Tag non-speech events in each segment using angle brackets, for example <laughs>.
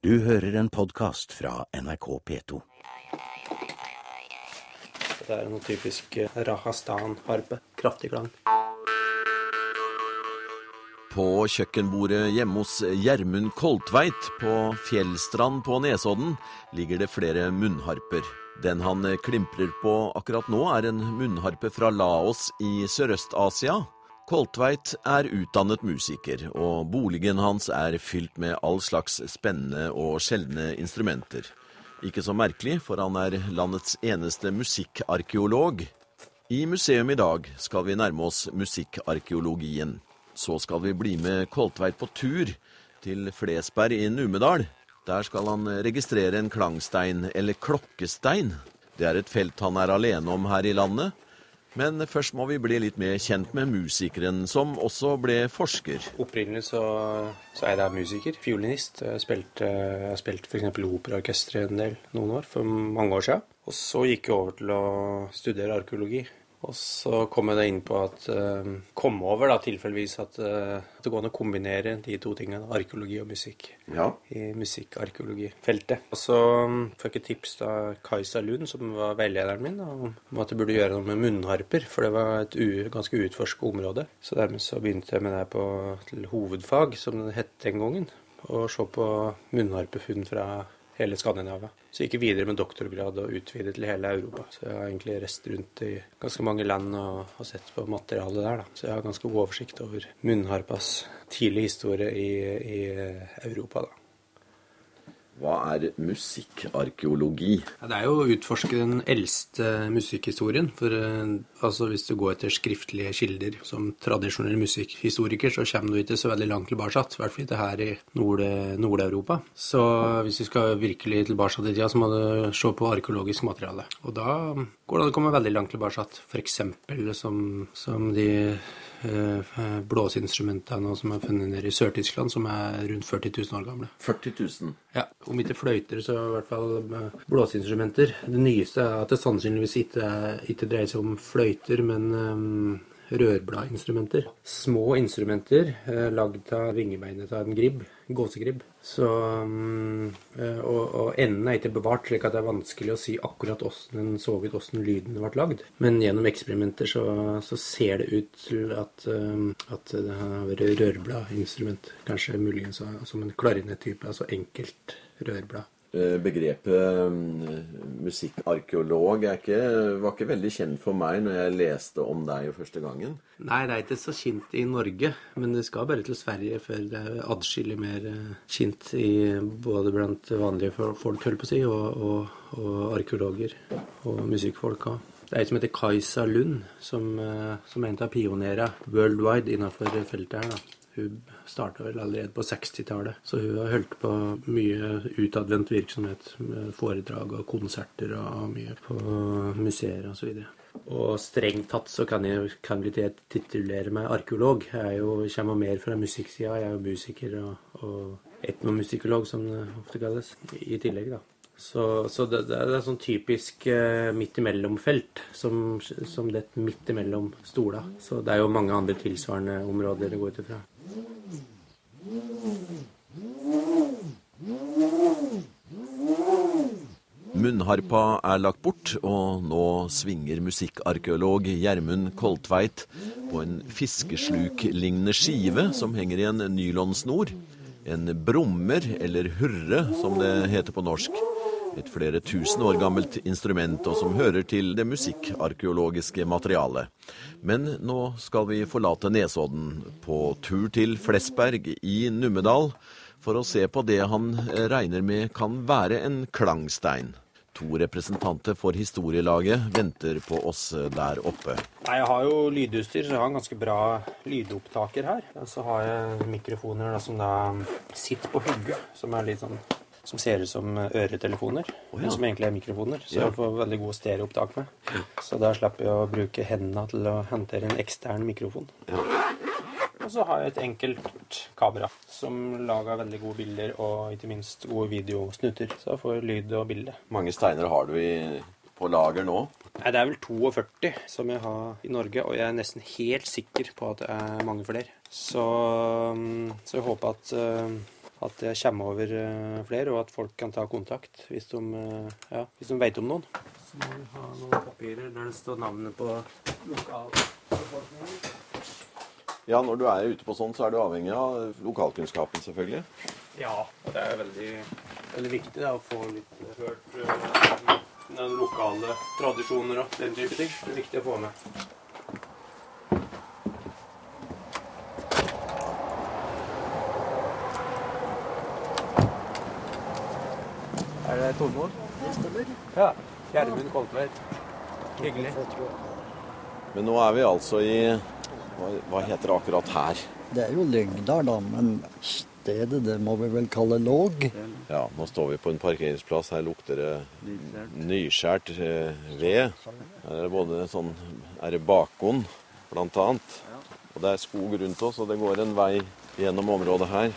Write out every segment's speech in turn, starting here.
Du hører en podkast fra NRK P2. Det er noe typisk eh, Rahastan-harpe. Kraftig klang. På kjøkkenbordet hjemme hos Gjermund Koltveit på Fjellstrand på Nesodden ligger det flere munnharper. Den han klimprer på akkurat nå, er en munnharpe fra Laos i Sørøst-Asia. Koltveit er utdannet musiker, og boligen hans er fylt med all slags spennende og sjeldne instrumenter. Ikke så merkelig, for han er landets eneste musikkarkeolog. I museum i dag skal vi nærme oss musikkarkeologien. Så skal vi bli med Koltveit på tur til Flesberg i Numedal. Der skal han registrere en klangstein, eller klokkestein. Det er et felt han er alene om her i landet. Men først må vi bli litt mer kjent med musikeren, som også ble forsker. Opprinnelig så, så er jeg musiker, fiolinist. Jeg spilte, jeg spilte f.eks. operaorkester en del noen år, for mange år siden. Og så gikk jeg over til å studere arkeologi. Og så kom jeg da inn på at uh, Kom over da tilfeldigvis at, uh, at det går an å kombinere de to tingene, arkeologi og musikk, Ja. i musikkarkeologifeltet. Og så um, fikk jeg tips av Kajsa Lund, som var veilederen min, om at jeg burde gjøre noe med munnharper, for det var et u ganske utforsket område. Så dermed så begynte jeg med det på til hovedfag, som det het den gangen, og se på munnharpefunn fra hele Skandinavia. Så jeg gikk videre med doktorgrad og utvidet til hele Europa. Så jeg har egentlig reist rundt i ganske mange land og, og sett på materialet der, da. Så jeg har ganske god oversikt over munnharpas tidlige historie i, i Europa, da. Hva er musikkarkeologi? Det er jo å utforske den eldste musikkhistorien. For eh, altså, hvis du går etter skriftlige kilder som tradisjonell musikkhistoriker, så kommer du ikke så veldig langt tilbake. I hvert fall ikke her i Nord- Nord-Europa. så hvis vi skal virkelig tilbake i tida, så må du se på arkeologisk materiale. Og da går det an å komme veldig langt tilbake. F.eks. Som, som de blåseinstrumentene som er funnet nede i Sør-Tyskland, som er rundt 40 000 år gamle. 40 000. Ja, om ikke fløyter, så i hvert fall med blåseinstrumenter. Det nyeste er at det sannsynligvis ikke, ikke dreier seg om fløyter, men um, rørbladinstrumenter. Små instrumenter eh, lagd av vingebeinet av en gribb, gåsegribb. Så, um, eh, og, og enden er ikke bevart, slik at det er vanskelig å si akkurat hvordan den så ut, hvordan lyden ble lagd. Men gjennom eksperimenter så, så ser det ut til at, um, at det har vært rørbladinstrument. Kanskje muligens som en klarinettype, altså enkelt rørblad. Eh, Begrepet mm, musikkarkeolog ikke, var ikke veldig kjent for meg når jeg leste om deg første gangen. Nei, det er ikke så kjent i Norge, men det skal bare til Sverige før det er adskillig mer eh, kjent både blant vanlige folk, på å si, og, og, og arkeologer og musikkfolk Også. Det er ei som heter Kajsa Lund, som, eh, som er en av pionerene worldwide innenfor feltet her. da. Hun starta vel allerede på 60-tallet, så hun har holdt på mye utadvendt virksomhet med foredrag og konserter og mye på museer osv. Og, og strengt tatt så kan jeg kan bli titulere meg arkeolog. Jeg er jo, kommer mer fra musikksida. Jeg er jo musiker og, og etnomusikolog, som det ofte kalles, i tillegg, da. Så, så det, det er sånn typisk eh, midt imellom-felt, som, som det midt imellom stola. Så det er jo mange andre tilsvarende områder det går ut ifra. Munnharpa er lagt bort, og nå svinger musikkarkeolog Gjermund Koltveit på en fiskesluklignende skive som henger i en nylonsnor. En brummer, eller hurre som det heter på norsk. Et flere tusen år gammelt instrument, og som hører til det musikkarkeologiske materialet. Men nå skal vi forlate Nesodden, på tur til Flesberg i Numedal, for å se på det han regner med kan være en klangstein. To representanter for historielaget venter på oss der oppe. Nei, Jeg har jo lydutstyr, så jeg har en ganske bra lydopptaker her. Så har jeg mikrofoner da, som da sitter på hugget, som er litt sånn som ser ut som øretelefoner, ja. men som egentlig er mikrofoner. Så Ja. jeg får veldig gode stereoopptak med. Så da slipper jeg å bruke hendene til å håndtere en ekstern mikrofon. Og så har jeg et enkelt kamera som lager veldig gode bilder og ikke minst gode videosnutter. Så jeg får lyd og bilde. mange steiner har du i, på lager nå? Nei, det er vel 42 som jeg har i Norge, og jeg er nesten helt sikker på at det er mange flere. Så, mm, så jeg håper at, eh, at det kommer over eh, flere, og at folk kan ta kontakt hvis de, eh, ja, hvis de vet om noen. Så må vi ha noen papirer der det står navnet på lokalbefolkningen. Ja, når du er ute på sånn, så er du avhengig av lokalkunnskapen, selvfølgelig. Ja, og det er veldig, veldig viktig da, å få litt eh, hørt uh, den lokale tradisjoner og den type ting. Det er viktig å få med. Tormod? Ja. Gjermund Koltveit. Hyggelig. Men nå er vi altså i Hva, hva heter det akkurat her? Det er jo Lyngdal, da, men stedet det må vi vel kalle Låg. Ja, nå står vi på en parkeringsplass. Her lukter det nyskjært eh, ved. Her er det både sånn Er det bakgård, blant annet. Og det er skog rundt oss, og det går en vei gjennom området her.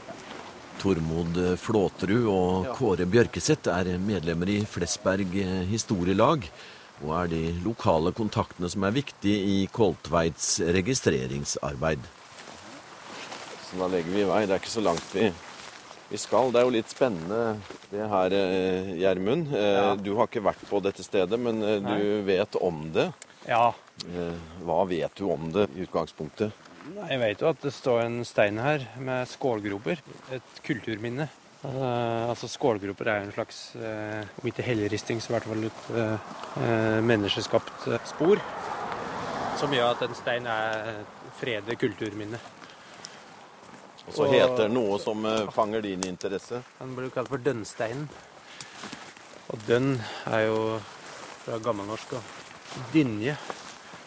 Tormod Flåterud og Kåre Bjørkeseth er medlemmer i Flesberg historielag, og er de lokale kontaktene som er viktige i Koltveits registreringsarbeid. Så da legger vi i vei. Det er ikke så langt vi, vi skal. Det er jo litt spennende det her, eh, Gjermund. Eh, Du har ikke vært på dette stedet, men eh, du vet om det. Ja. Eh, Hva vet du om det i utgangspunktet? Jeg vet jo at det står en stein her med skålgroper. Et kulturminne. Uh, altså Skålgroper er en slags, uh, om ikke helleristning, så i hvert fall et uh, eh, menneskeskapt eh, spor. Som gjør at en stein er et fredet kulturminne. Og så heter det noe som eh, fanger din interesse. Den blir kalt for dønnsteinen. Og dønn er jo fra gammelnorsk og dynje.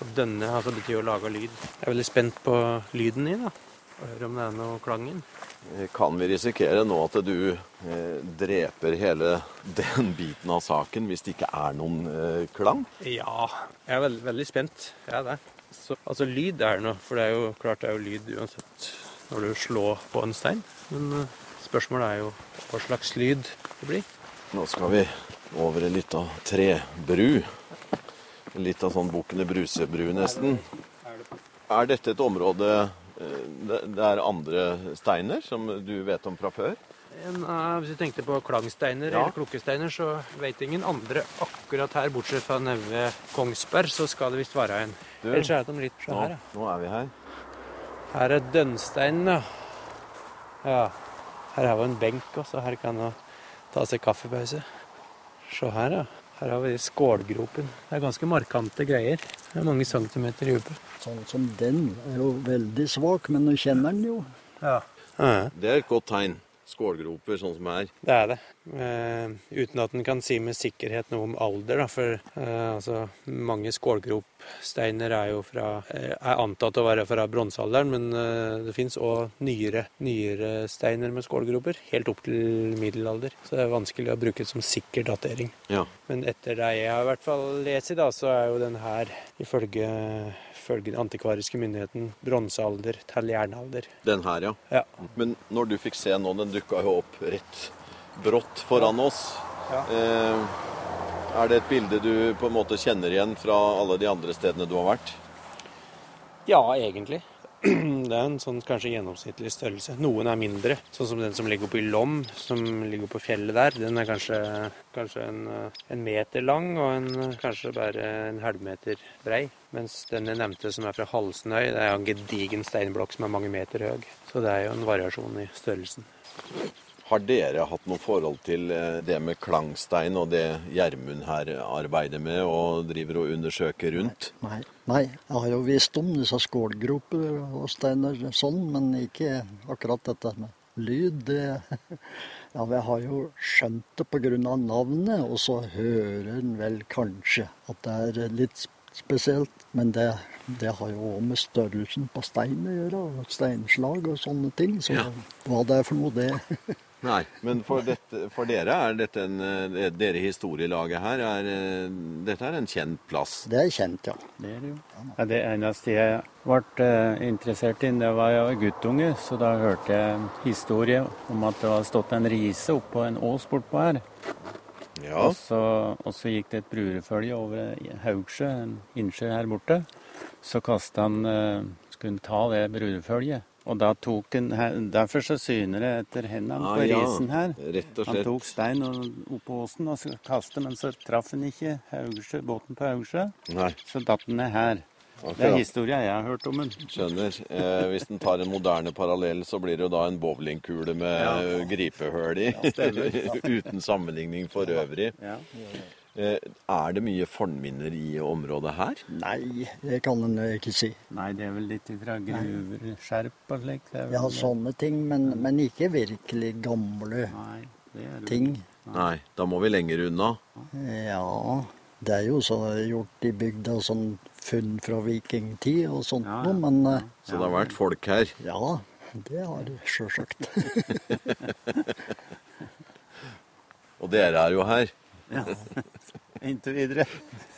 Og dønne altså betyr å lage lyd. Jeg er veldig spent på lyden i, da. Og høre om det er noe klang i. Eh, Kan vi risikere nå at du eh, dreper hele <laughs> den biten av saken hvis det ikke er noen eh, klang? Ja, jeg er veldig, veldig spent. Jeg er det. Så, altså lyd er det noe, for det er jo klart det er jo lyd uansett når du slår på en stein. Men eh, spørsmålet er jo hva slags lyd det blir. Nå skal vi over en lita trebru. Litt av sånn Bukkene Brusebru, nesten. Er dette et område eh, det er andre steiner som du vet om fra før? En, eh, hvis du tenkte på klangsteiner Ja. eller klokkesteiner, så vet ingen andre akkurat her, bortsett fra nede Kongsberg, så skal det visst være en. Du, Ellers er det litt nå, her, ja. nå er vi her. Her er dønnsteinen, ja. ja. Her har vi en benk også, her kan man ta seg kaffepause. Se her, ja. Her har vi skålgropen. Det er ganske markante greier. Det er mange centimeter dype. Sånn som den er jo veldig svak, men nå kjenner den jo. Ja. Det er et godt tegn. Skålgroper sånn som her. Det er det. Eh, uten at en kan si med sikkerhet noe om alder, da. For eh, altså, mange skålgropsteiner er jo fra eh, er antatt å være fra bronsealderen, men eh, det fins òg nyere, nyere steiner med skålgroper. Helt opp til middelalder. Så det er vanskelig å bruke det som sikker datering. Ja. Men etter det jeg har i hvert fall lest i, da, så er jo den her ifølge ifølge den antikvariske myndigheten bronsealder til jernalder. Den her, ja. Ja. Men når du fikk se nå, den dukka jo opp rett brått foran oss. Ja. Eh, er det et bilde du på en måte kjenner igjen fra alle de andre stedene du har vært? Ja, egentlig. <clears throat> Det er en sånn kanskje gjennomsnittlig størrelse. Noen er mindre, sånn som den som ligger oppe i Lom, som ligger oppe på fjellet der. Den er kanskje, kanskje en, en meter lang og en, kanskje bare en halvmeter brei. Mens den jeg nevnte som er fra Halsenøy, det er en gedigen steinblokk som er mange meter høy. Så det er jo en variasjon i størrelsen. Har dere hatt noe forhold til eh, det med klangstein og det Gjermund her arbeider med og driver og undersøker rundt? Nei, nei, jeg har jo visst om disse skålgroper og steiner sånn, men ikke akkurat dette med lyd. Det, <laughs> ja, jeg har jo skjønt det pga. navnet, og så hører en vel kanskje at det er litt spesielt. Men det, det har jo òg med størrelsen på steinen å gjøre, og steinslag og sånne ting. Så Ja. hva det er for noe, det <laughs> Nei, men for, dette, for dere er dette en, eh, dere historielaget her, er, eh, dette er en kjent plass. Det er kjent, ja. Det er det jo. Ja, det eneste jeg ble eh, interessert i, det var jeg guttunge, så da hørte jeg en historie om at det var stått en rise oppå en ås bortpå her. Ja, Og, så, og så gikk det et brurefølge over Haugsjø, en innsjø her borte. Så kasta han Skulle han ta det brurefølget. Og da tok han Derfor så syner det etter hendene Ah, på ja. risen her. Rett og Han tok stein oppå åsen og kastet, men så traff han ikke Haugsjø, båten på Haugsjø. Nei, Så datt han ned her. Det er akkurat. historia jeg har hørt om den. Skjønner. Eh, hvis en tar en moderne parallell, så blir det jo da en bowlingkule med Ja. gripehull i. <laughs> Uten sammenligning for øvrig. Ja. Eh, er det mye fornminner i området her? Nei, det kan en ikke si. Nei, det er vel litt fra gruver, skjerp og slikt. Ja, sånne ting, men, men ikke virkelig gamle Nei, det er ting. Nei, da må vi lenger unna. Ja, det er jo så gjort i bygda sånn funn fra vikingtid og sånt Ja, noe, men eh, Så det har vært folk her. ja, det har det sjølsagt. <laughs> Og dere er jo her. Ja. <laughs> Inntil videre.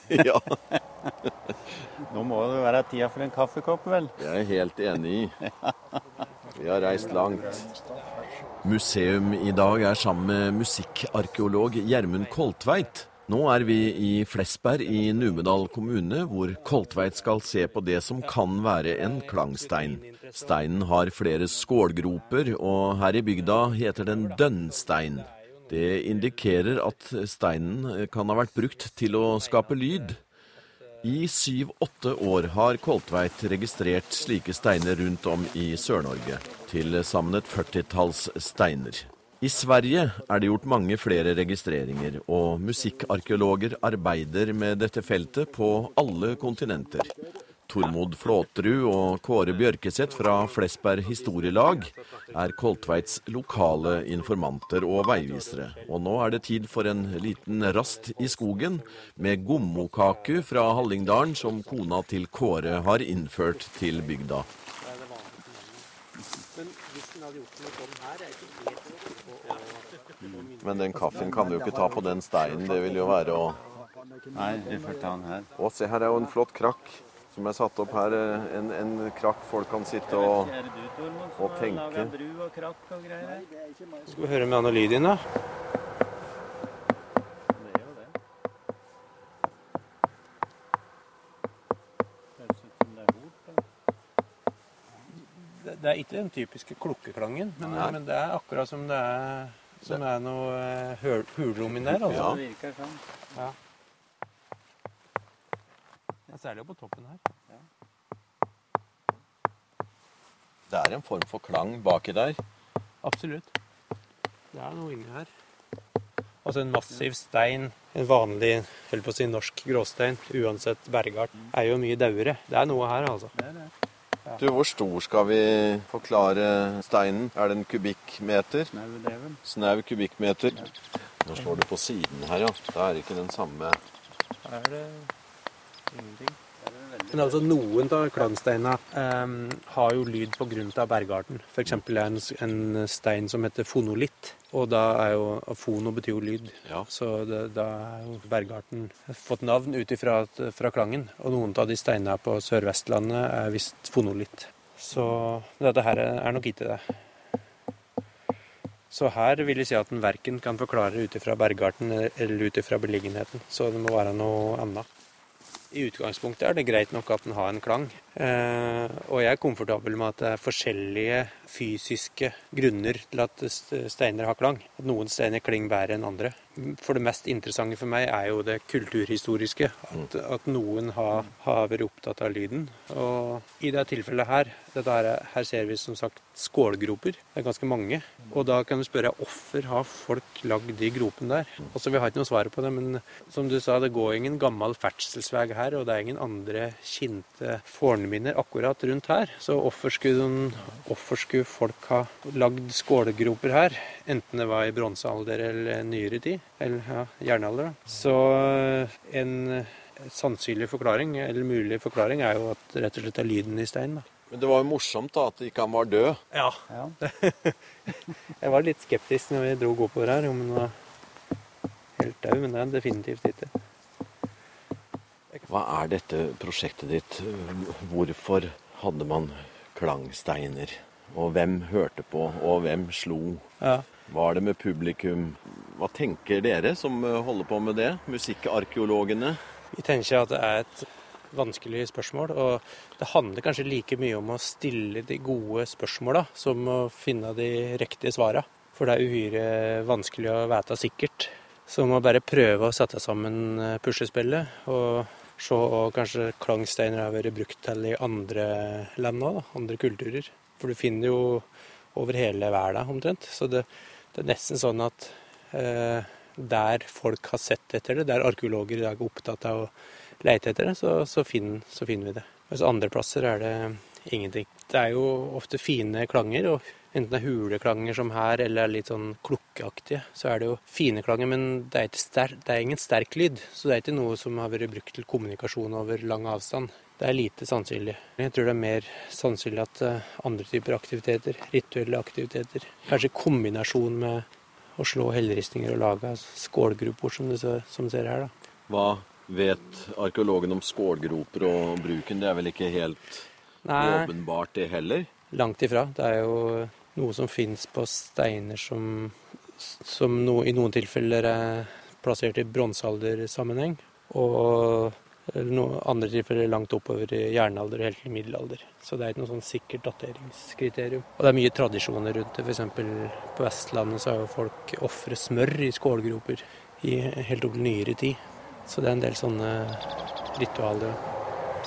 <laughs> ja, <laughs> Nå må det være tida for en kaffekopp, vel? jeg er helt enig i. Vi har reist langt. Museum i dag er sammen med musikkarkeolog Gjermund Koltveit. Nå er vi i Flesberg i Numedal kommune, hvor Koltveit skal se på det som kan være en klangstein. Steinen har flere skålgroper, og her i bygda heter den dønnstein. Det indikerer at steinen kan ha vært brukt til å skape lyd. I syv-åtte år har Koltveit registrert slike steiner rundt om i Sør-Norge. Til sammen et førtitalls steiner. I Sverige er det gjort mange flere registreringer, og musikkarkeologer arbeider med dette feltet på alle kontinenter. Tormod Flåterud og Kåre Bjørkeseth fra Flesberg historielag er Koltveits lokale informanter og veivisere. Og nå er det tid for en liten rast i skogen med gommokake fra Hallingdalen som kona til Kåre har innført til bygda. Men den kaffen kan du jo ikke ta på den steinen. Det vil jo være å Nei, vi får ta den her. Å, se her er jo en flott krakk som er satt opp her. En, en krakk folk kan sitte og Og tenke. Skal vi høre med Anne Lydien, da? Det er ikke den typiske klukkeklangen, men, men det er akkurat som det er, som det er noe eh, hulrom inni der. Altså. Ja. Det virker sånn. Ja. Særlig på toppen her. Det er en form for klang baki der. Absolutt. Det er noe inni her. Altså en massiv stein, en vanlig holdt på å si norsk gråstein, uansett bergart, er jo mye dauere. Det er noe her, altså. Det er det. Du, Hvor stor skal vi forklare steinen? Er det en kubikkmeter? Snau kubikkmeter. Nå slår du på siden her, ja. Da er det ikke den samme er det ingenting. Men altså Noen av klansteinene um, har jo lyd pga. bergarten. F.eks. en, en stein som heter fonolitt. Og da er jo Fono betyr jo lyd. Ja. Så det, da er jo bergarten fått navn ut ifra fra klangen. Og noen av de steinene på Sør-Vestlandet er visst fonolitt. Så dette her er nok ikke det. Så her vil jeg si at en verken kan forklare ut ifra bergarten eller ut ifra beliggenheten. Så det må være noe annet. I utgangspunktet er det greit nok at den har en klang. Eh, og jeg er komfortabel med at det er forskjellige fysiske grunner til at steiner har klang. At noen steiner klinger bedre enn andre. For det mest interessante for meg er jo det kulturhistoriske. At, at noen har, har vært opptatt av lyden. Og i det tilfellet her, dette her, her ser vi som sagt skålgroper. Det er ganske mange. Og da kan du spørre hvorfor har folk lagd de gropene der? Altså Vi har ikke noe svar på det, men som du sa, det går ingen gammel ferdselsvei her, og det er ingen andre kjente fornminner akkurat rundt her. Så hvorfor skulle, hvorfor skulle folk ha lagd skålegroper her? Enten det var i bronsealder eller nyere tid, eller ja, jernalder. da. Så eh, en eh, sannsynlig forklaring, eller mulig forklaring, er jo at rett og slett er lyden i steinen. da. Men det var jo morsomt da at ikke han var død. Ja, Ja. <laughs> jeg var litt skeptisk når vi dro oppover her, om han var helt død, men det er den definitivt ikke. Hva er dette prosjektet ditt? Hvorfor hadde man klangsteiner? Og hvem hørte på, og hvem slo? Ja. Var det med publikum? Hva tenker dere som eh, holder på med det? Musikkarkeologene? Vi tenker at det er et vanskelig spørsmål. Og det handler kanskje like mye om å stille de gode spørsmåla som å finne de riktige svara. For det er uhyre vanskelig å vite sikkert. Så man må bare prøve å sette sammen eh, puslespillet. Og se hva kanskje klangsteiner har vært brukt til i andre land òg, andre kulturer. For du finner jo over hele verden omtrent. Så det, det er nesten sånn at eh, der folk har sett etter det, der arkeologer i dag er opptatt av å leite etter det, så, så, finner, så finner, vi det. Mens andre plasser er det ingenting. Det er jo ofte fine klanger, og enten det er huleklanger som her, eller litt sånn klukkeaktige, så er det jo fine klanger, men det er, sterk, det er ingen sterk lyd. Så det er ikke noe som har vært brukt til kommunikasjon over lang avstand. Det er lite sannsynlig. Jeg tror det er mer sannsynlig at eh, andre typer aktiviteter, rituelle aktiviteter, kanskje i kombinasjon med å slå helleristninger og lage skålgroper, som du ser her. da. Hva vet arkeologen om skålgroper og bruken? Det er vel ikke helt Nei, åpenbart, det heller? Langt ifra. Det er jo noe som fins på steiner som, som no, i noen tilfeller er plassert i bronsealdersammenheng. Og noen andre tilfeller langt oppover i jernalder og helt til middelalder. Så det er ikke noe sånn sikkert dateringskriterium. Og det er mye tradisjoner rundt det. F.eks. på Vestlandet så har jo folk ofre smør i skålgroper helt opp til nyere tid. Så det er en del sånne ritualer.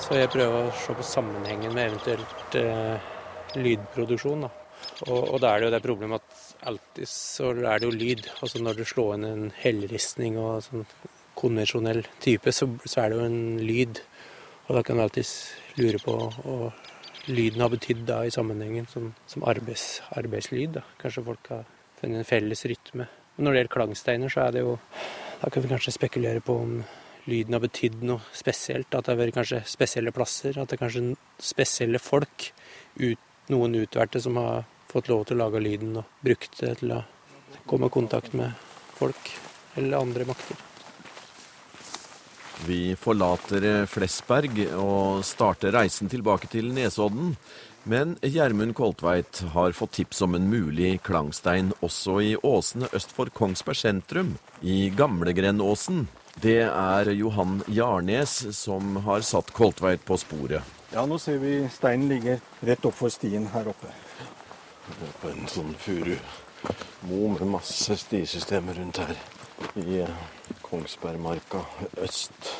Så jeg prøver å se på sammenhengen med eventuelt eh, lydproduksjon. da. Og, og, da er det jo det problemet at alltid så er det jo lyd. Altså når du slår inn en hellristning og sånn konvensjonell type, så, så, er det jo en lyd. Og da kan du alltids lure på hva lyden har betydd da i sammenhengen som, som arbeids, arbeidslyd. Da. Kanskje folk har funnet en felles rytme. Men når det gjelder klangsteiner, så er det jo Da kan vi kanskje spekulere på om lyden har betydd noe spesielt. At det har vært kanskje spesielle plasser. At det er kanskje spesielle folk, ut, noen utvalgte, som har fått lov til å lage lyden og brukt det til å komme i kontakt med folk eller andre makter. Vi forlater Flesberg og starter reisen tilbake til Nesodden. Men Gjermund Koltveit har fått tips om en mulig klangstein også i åsene øst for Kongsberg sentrum, i Gamlegrendåsen. Det er Johan Jarnes som har satt Koltveit på sporet. Ja, nå ser vi steinen ligger rett opp for stien her oppe. På en sånn furumo med masse stisystemer rundt her i Kongsbergmarka øst.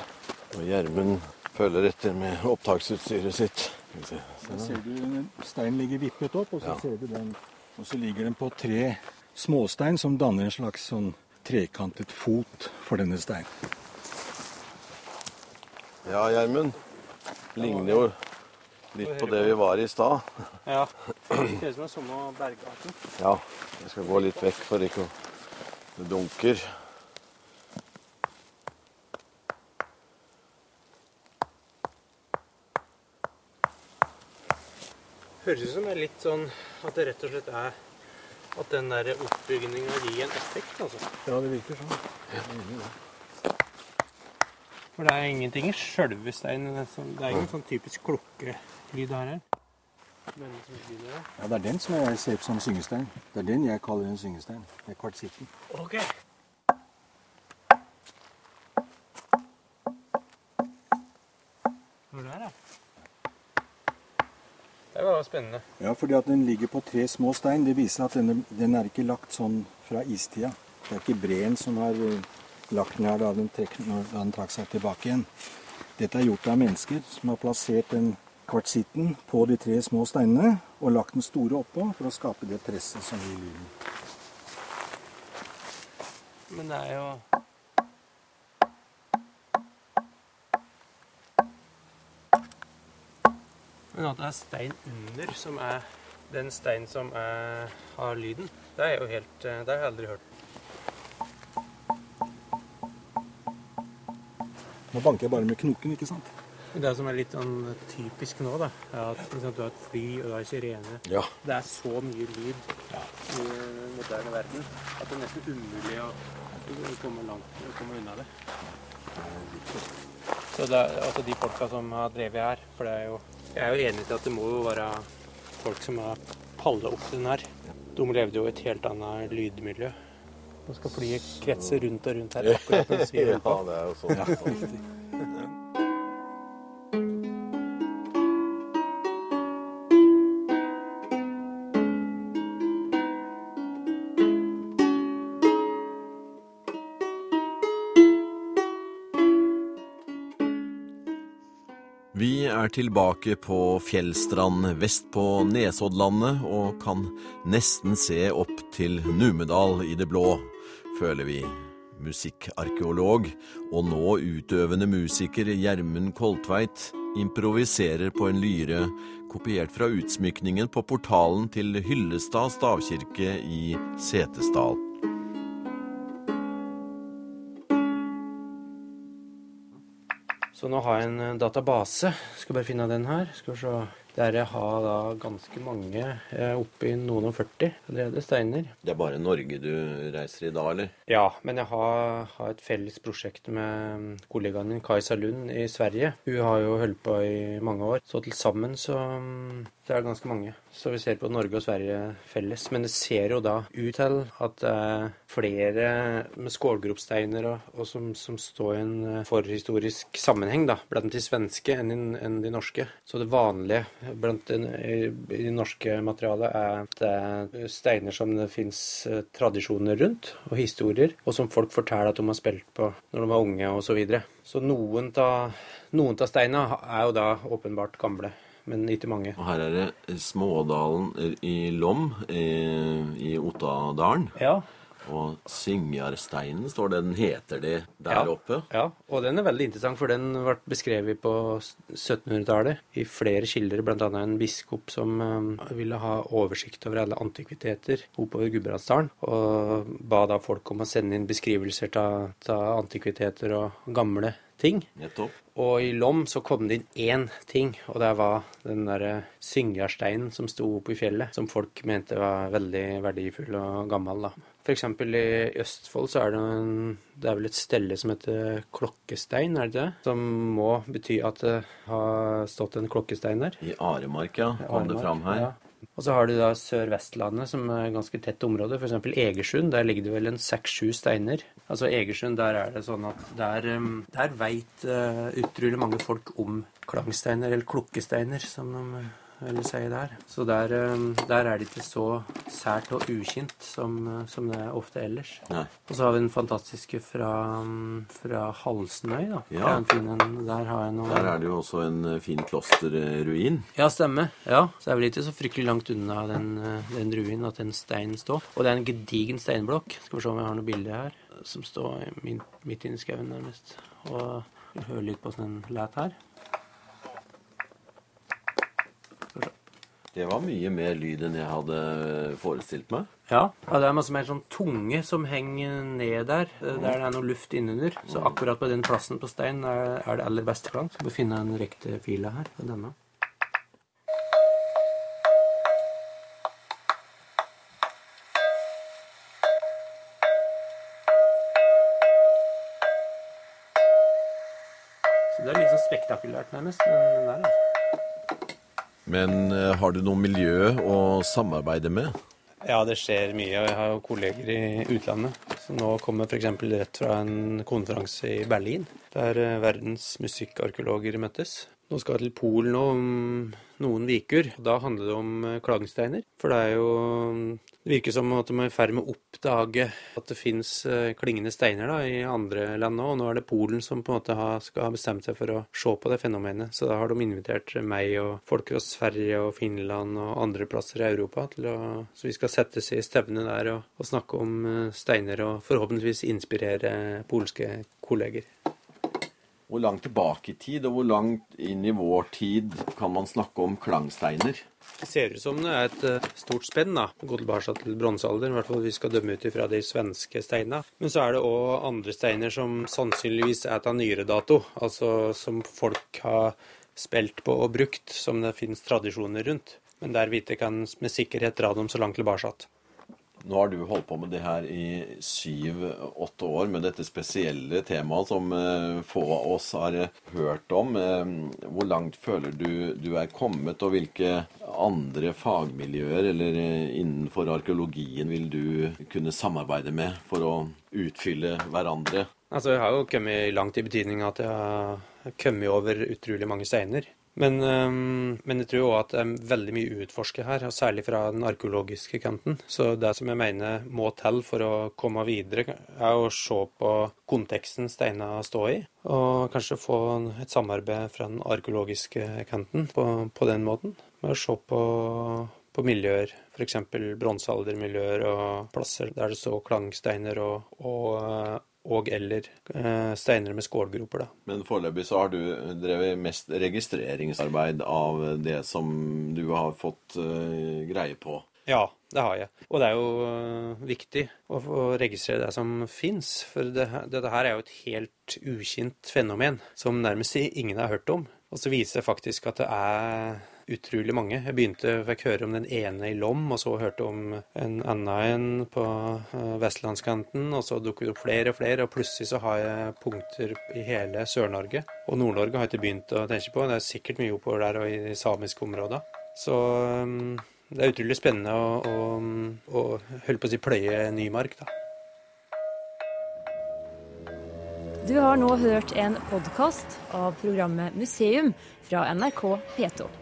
Og Gjermund følger etter med opptaksutstyret sitt. Så ser du steinen ligger vippet opp, og så ja. ser du den Og så ligger den på tre småstein som danner en slags sånn trekantet fot for denne steinen. Ja, Gjermund. Ligner jo litt på det vi var i stad. Ja. Det ser ut som den samme bergarten. Ja. Jeg skal gå litt vekk for ikke å Det dunker. Høres ut som det er litt sånn at det rett og slett er at den der oppbygninga gir en effekt, altså. Ja, det virker sånn. Ja. For det er ingenting i sjølve steinen. Det er ingen sånn typisk klokkelyd her. Ja, det er den som jeg ser på som syngestein. Det er den jeg kaller en syngestein. Det er kvartsitten. Okay. Det var spennende. Ja, fordi at den ligger på tre små stein. Det viser at denne, den er ikke lagt sånn fra istida. Det er ikke breen som har eh, lagt den her da den, trekk, når den trakk seg tilbake igjen. Dette er gjort av mennesker som har plassert den kvartsitten på de tre små steinene og lagt den store oppå for å skape det presset som gir lyden. Men det er jo Men at det er stein under som er den steinen som er, har lyden, det er jo helt eh, Det har jeg aldri hørt. Nå banker jeg bare med knoken, ikke sant? Det som er litt sånn typisk nå, da, er at liksom, du har et fly og du har sirene. Ja. Det er så mye lyd ja. i den moderne verden at det er nesten umulig å komme langt å komme unna det. Så det er altså de folka som har drevet her, for det er jo jeg er jo enig i at det må jo være folk som har palla opp den her. De levde jo i et helt annet lydmiljø. Nå skal flyet kretse rundt og rundt her akkurat mens vi det. Ja, det er jo sånn. <laughs> tilbake på Fjellstrand vest på Nesoddlandet og kan nesten se opp til Numedal i det blå, føler vi. Musikkarkeolog og nå utøvende musiker Gjermund Koltveit improviserer på en lyre kopiert fra utsmykningen på portalen til Hyllestad stavkirke i Setesdal. Så nå har jeg en eh, database. Skal bare finne den her. Skal vi se. Der jeg har da ganske mange, oppe oppi noen og 40 allerede, steiner. Det er bare Norge du reiser i da, eller? Ja, men jeg har, har et felles prosjekt med mm, kollegaen min Kajsa Lund i Sverige. Hun har jo holdt på i mange år. Så til sammen så mm, det er ganske mange. Så vi ser på Norge og Sverige felles. Men det ser jo da ut til at det er flere med skålgropsteiner og, og som, som, står i en eh, forhistorisk sammenheng da, blant de svenske enn, enn de norske. Så det vanlige blant den, i, det norske materialet er at det er steiner som det fins eh, tradisjoner rundt, og historier, og som folk forteller at de har spilt på når de var unge, osv. Så, videre. så noen av steinene er jo da åpenbart gamle men ikke mange. Og her er det Smådalen i Lom i, i Ottadalen. Ja. Og Syngjarsteinen står det den heter det der ja, oppe? Ja, og den er veldig interessant, for den ble beskrevet på 1700-tallet i flere kilder, bl.a. en biskop som um, ville ha oversikt over alle antikviteter oppover Gudbrandsdalen, og ba da folk om å sende inn beskrivelser av antikviteter og gamle ting. Nettopp. Og i Lom så kom det inn én ting, og det var den derre Syngjarsteinen som sto oppe i fjellet, som folk mente var veldig verdifull og gammel, da. F.eks. i Østfold så er det en, Det er vel et stelle som heter Klokkestein, er det det? Som må bety at det har stått en klokkestein der. I Aremark, ja. Kom det fram her. Ja. Og så har du da Sør-Vestlandet, som er ganske tett område. F.eks. Egersund. Der ligger det vel en seks-sju steiner. Altså Egersund, der er det sånn at der, um, der veit uh, utrolig mange folk om klangsteiner, eller klukkesteiner, som de vil si der. Så der, um, der, er det ikke så sært og ukjent som, uh, som det er ofte ellers. Nei. Og så har vi den fantastiske fra, um, fra Halsnøy. da. Ja. Fin, der, noe... der, er det jo også en uh, fin klosterruin. Ja, stemmer. Ja, Så det er vel ikke så fryktelig langt unna den, uh, den ruinen at en stein står. Og det er en gedigen steinblokk. Skal vi se om jeg har noe bilde her. Som står midt inne i skauen nærmest. Og hører litt på åssen den læt her. Det var mye mer lyd enn jeg hadde forestilt meg. Ja, og det er masse mer sånn tunge som henger ned der, der det er noe luft innunder. Så akkurat på den plassen på stein er, er det aller beste klang. Skal vi finne en riktig fil her. Denne. Så det er litt sånn spektakulært, nærmest. Men der, altså. Men eh, har du noe miljø å samarbeide med? Ja, det skjer mye. Jeg har jo kolleger i utlandet Så nå kommer f.eks. rett fra en konferanse i Berlin, der eh, verdens musikkarkeologer møttes. Nå skal jeg til Polen om noen uker. Da handler det om klagensteiner. For det er jo Det virker som at de er i ferd med å oppdage at det fins eh, klingende steiner da, i andre land nå. Og nå er det Polen som på en måte har, skal ha bestemt seg for å se på det fenomenet. Så da har de invitert meg og folk fra Sverige og Finland og andre plasser i Europa til å Så vi skal settes i stevne der og, og snakke om eh, steiner og forhåpentligvis inspirere polske kolleger. Hvor langt tilbake i tid, og hvor langt inn i vår tid kan man snakke om klangsteiner? Det ser ut som det er et eh, stort spenn. da. Gå tilbake til bronsealder, i hvert fall vi skal dømme ut ifra de svenske steinene. Men så er det òg andre steiner som sannsynligvis er av nyere dato. Altså som folk har spilt på og brukt, som det finnes tradisjoner rundt. Men der vi ikke kan med sikkerhet dra dem så langt tilbake. Nå har du holdt på med det her i syv-åtte år med dette spesielle temaet som uh, få av oss har uh, hørt om. Uh, hvor langt føler du du er kommet, og hvilke andre fagmiljøer eller innenfor arkeologien vil du kunne samarbeide med for å utfylle hverandre? Altså, Jeg har jo kommet langt i betydning at jeg har kommet over utrolig mange steiner. Men, um, men, jeg tror òg at det er veldig mye å her, og særlig fra den arkeologiske kanten. Så det som jeg mener må til for å komme videre, er å se på konteksten steiner står i, og kanskje få et samarbeid fra den arkeologiske kanten på, på den måten. Med å se på, på miljøer, f.eks. bronsealdermiljøer og plasser der det står klangsteiner og, og og eller eh, steiner med skålgroper. Da. Men foreløpig så har du drevet mest registreringsarbeid av det som du har fått eh, greie på? Ja, det har jeg. Og det er jo uh, viktig å få registrere det som fins. For det, dette her er jo et helt ukjent fenomen som nærmest ingen har hørt om. Og så viser det faktisk at det er utrolig mange. Jeg begynte, fikk høre om den ene i Lom, og så hørte om en annen en på eh, vestlandskanten, og så dukket det opp flere og flere, og plutselig så har jeg punkter i hele Sør-Norge. Og Nord-Norge har jeg ikke begynt å tenke på, det er sikkert mye oppover der og i de samiske områdene. Så mm, det er utrolig spennende å, å, å holde på å si pløye ny mark, da. Du har nå hørt en podkast av programmet Museum fra NRK P2.